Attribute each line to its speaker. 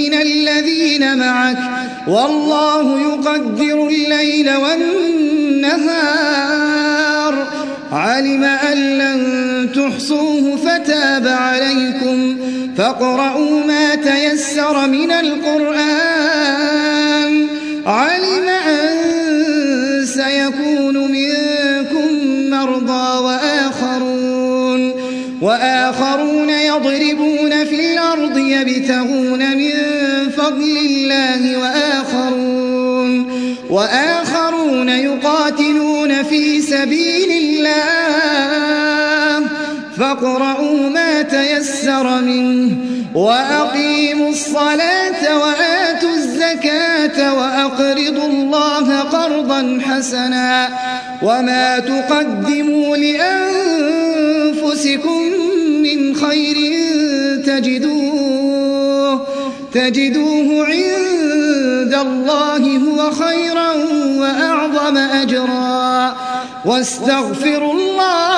Speaker 1: من الذين معك والله يقدر الليل والنهار. علم أن لن تحصوه فتاب عليكم. فاقرؤوا ما تيسر من القرآن. علم أن سيكون منكم مرضى وآخرون. وآخرون يضربون في الأرض يبتغون من فضل الله وآخرون وآخرون يقاتلون في سبيل الله. فاقرؤوا ما تيسر منه وأقيموا الصلاة وآتوا الزكاة وأقرضوا الله قرضا حسنا. وما تقدموا لأنفسكم من خير تجدوه تجدوه عند الله هو خيرا وأعظم أجرا. واستغفروا الله